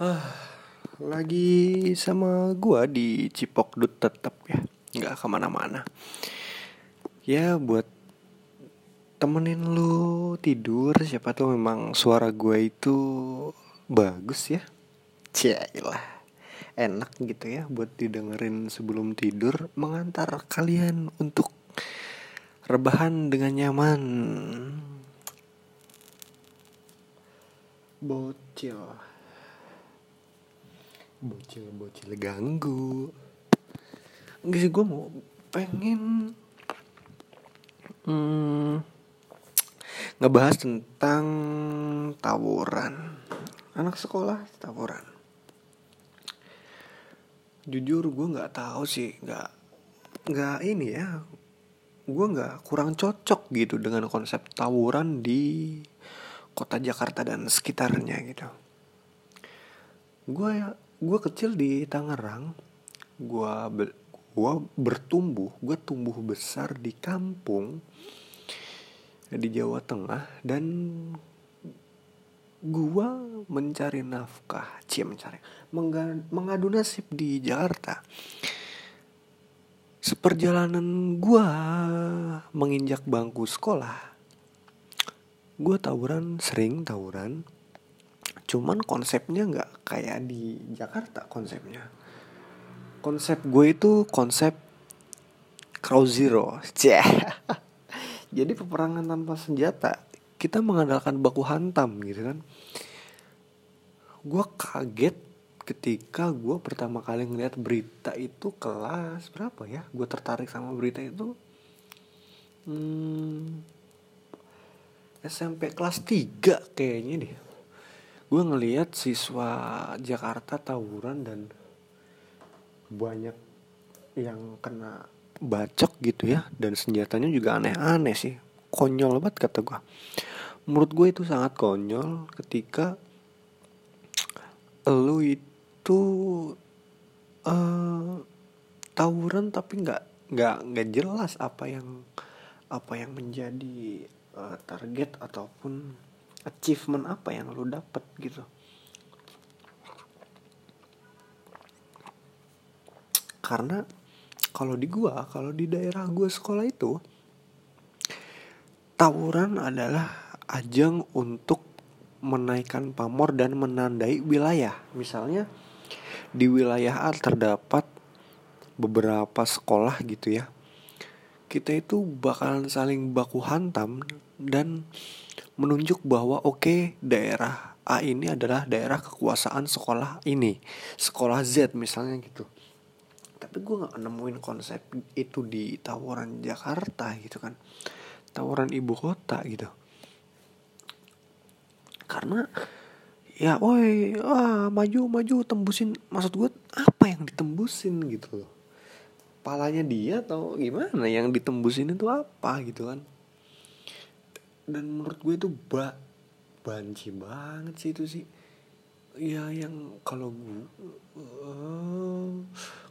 Ah, lagi sama gua di Cipokdut tetap ya, nggak ke mana-mana. Ya buat temenin lu tidur, siapa tuh memang suara gua itu bagus ya. Cailah, enak gitu ya buat didengerin sebelum tidur, mengantar kalian untuk rebahan dengan nyaman. Bocil bocil-bocil ganggu. Enggak sih gue mau pengen hmm, ngebahas tentang tawuran. Anak sekolah tawuran. Jujur gue nggak tahu sih nggak nggak ini ya gue nggak kurang cocok gitu dengan konsep tawuran di kota Jakarta dan sekitarnya gitu. Gue gue kecil di Tangerang gue gue bertumbuh gue tumbuh besar di kampung di Jawa Tengah dan gue mencari nafkah cie mencari mengadu nasib di Jakarta. Seperjalanan gue menginjak bangku sekolah gue tawuran sering tawuran cuman konsepnya nggak kayak di Jakarta konsepnya. Konsep gue itu konsep crow zero. Jadi peperangan tanpa senjata kita mengandalkan baku hantam gitu kan. Gue kaget ketika gue pertama kali ngeliat berita itu kelas berapa ya? Gue tertarik sama berita itu hmm, SMP kelas 3 kayaknya deh gue ngeliat siswa Jakarta tawuran dan banyak yang kena bacok gitu ya. Dan senjatanya juga aneh-aneh sih. Konyol banget kata gue menurut gue itu sangat konyol ketika lu itu uh, tawuran tapi nggak nggak nggak jelas apa yang apa yang menjadi uh, target ataupun achievement apa yang lo dapet gitu. Karena kalau di gua kalau di daerah gua sekolah itu tawuran adalah ajang untuk menaikkan pamor dan menandai wilayah. Misalnya di wilayah A terdapat beberapa sekolah gitu ya. Kita itu bakalan saling baku hantam dan menunjuk bahwa oke okay, daerah A ini adalah daerah kekuasaan sekolah ini sekolah Z misalnya gitu. Tapi gue nggak nemuin konsep itu di tawuran Jakarta gitu kan tawuran ibu kota gitu. Karena ya woi ah maju maju tembusin maksud gue apa yang ditembusin gitu loh? Palanya dia atau gimana yang ditembusin itu apa gitu kan dan menurut gue itu ba banci banget sih itu sih. Ya yang kalau gue uh,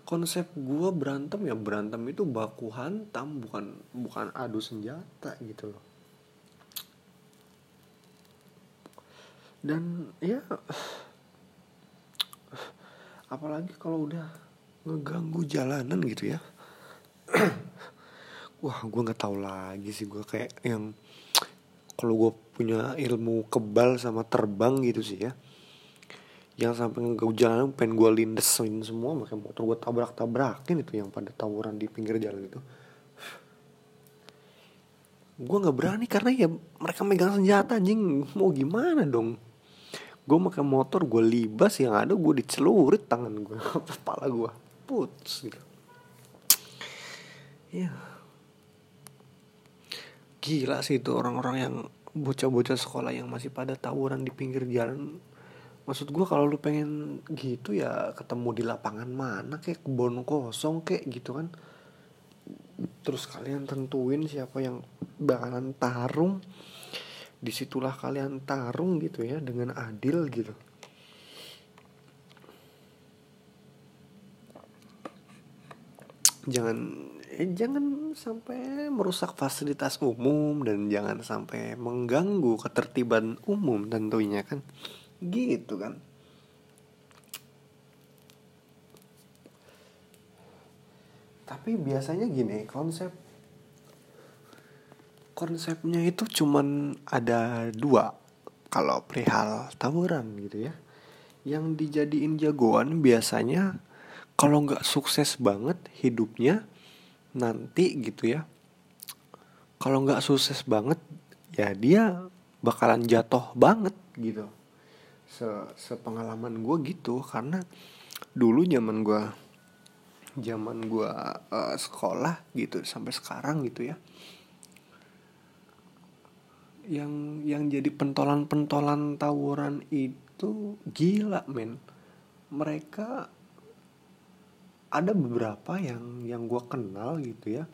konsep gue berantem ya berantem itu baku hantam bukan bukan adu senjata gitu loh. Dan ya apalagi kalau udah ngeganggu jalanan gitu ya. Wah gue nggak tahu lagi sih gue kayak yang kalau gue punya ilmu kebal sama terbang gitu sih ya yang sampai ngeganggu jalan pengen gue lindesin semua makanya motor gue tabrak tabrakin itu yang pada tawuran di pinggir jalan itu. Gue nggak berani karena ya mereka megang senjata anjing. Mau gimana dong? Gue makan motor gue libas yang ada gue dicelurit tangan gue kepala gue putus gitu. Ya gila sih itu orang-orang yang bocah-bocah sekolah yang masih pada tawuran di pinggir jalan. Maksud gue kalau lu pengen gitu ya ketemu di lapangan mana kayak kebun kosong kayak gitu kan. Terus kalian tentuin siapa yang bakalan tarung. Di situlah kalian tarung gitu ya dengan adil gitu jangan eh, jangan sampai merusak fasilitas umum dan jangan sampai mengganggu ketertiban umum tentunya kan. Gitu kan. Tapi biasanya gini konsep konsepnya itu cuman ada dua kalau perihal tawuran gitu ya. Yang dijadiin jagoan biasanya kalau nggak sukses banget hidupnya nanti gitu ya kalau nggak sukses banget ya dia bakalan jatuh banget gitu. Se sepengalaman gue gitu karena dulu zaman gue zaman gue uh, sekolah gitu sampai sekarang gitu ya yang yang jadi pentolan-pentolan tawuran itu gila men. Mereka ada beberapa yang yang gue kenal gitu ya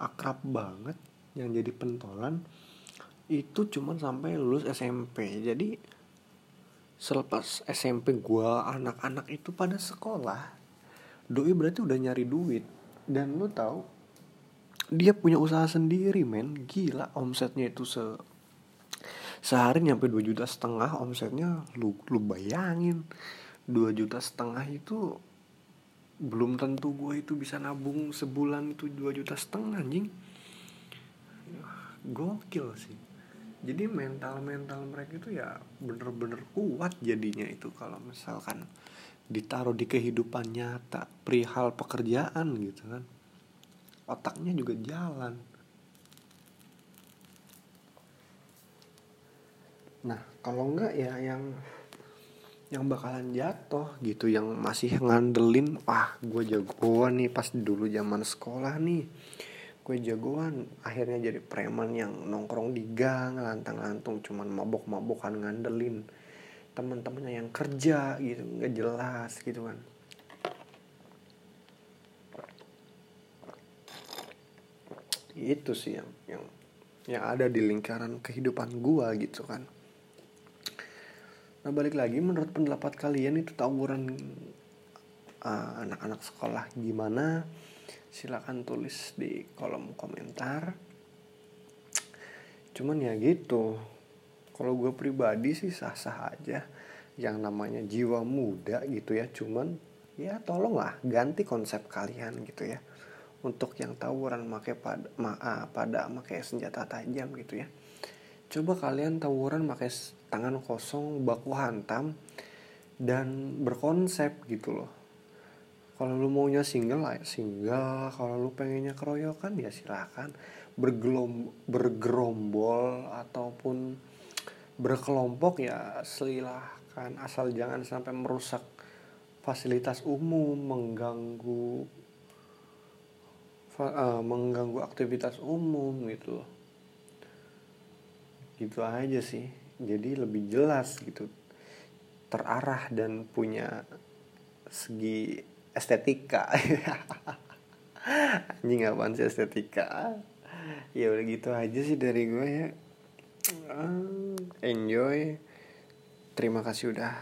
akrab banget yang jadi pentolan itu cuman sampai lulus SMP jadi selepas SMP gue anak-anak itu pada sekolah doi berarti udah nyari duit. Dan lo tau dia punya usaha sendiri men. Gila omsetnya itu se sehari nyampe 2 juta setengah omsetnya lu lu bayangin. 2 juta setengah itu belum tentu gue itu bisa nabung sebulan itu 2 juta setengah anjing. Gokil sih. Jadi mental mental mereka itu ya bener-bener kuat jadinya itu kalau misalkan ditaruh di kehidupan nyata perihal pekerjaan gitu kan. Otaknya juga jalan. Nah kalau enggak ya yang yang bakalan jatuh gitu yang masih ngandelin wah gue jagoan nih pas dulu zaman sekolah nih. Gue jagoan. Akhirnya jadi preman yang nongkrong di gang lantang-lantung cuman mabok-mabokan ngandelin teman-temannya yang kerja gitu nggak jelas gitu kan. Itu sih yang yang yang ada di lingkaran kehidupan gua gitu kan Nah balik lagi menurut pendapat kalian itu tawuran uh, anak-anak sekolah gimana? Silahkan tulis di kolom komentar. Cuman ya gitu. Kalau gue pribadi sih sah-sah aja. Yang namanya jiwa muda gitu ya. Cuman ya tolonglah ganti konsep kalian gitu ya. Untuk yang tawuran pakai pada ma, pada pakai senjata tajam gitu ya coba kalian tawuran pakai tangan kosong baku hantam dan berkonsep gitu loh. Kalau lu maunya single lah single. Kalau lu pengennya keroyokan ya silakan. Bergelom bergerombol ataupun berkelompok ya silahkan asal jangan sampai merusak fasilitas umum mengganggu uh, mengganggu aktivitas umum gitu gitu aja sih jadi lebih jelas gitu. Terarah dan punya segi estetika. Anjing apaan sih estetika? Ya udah gitu aja sih dari gue ya. Ah, enjoy. Terima kasih udah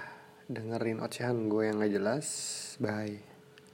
dengerin ocehan gue yang gak jelas. Bye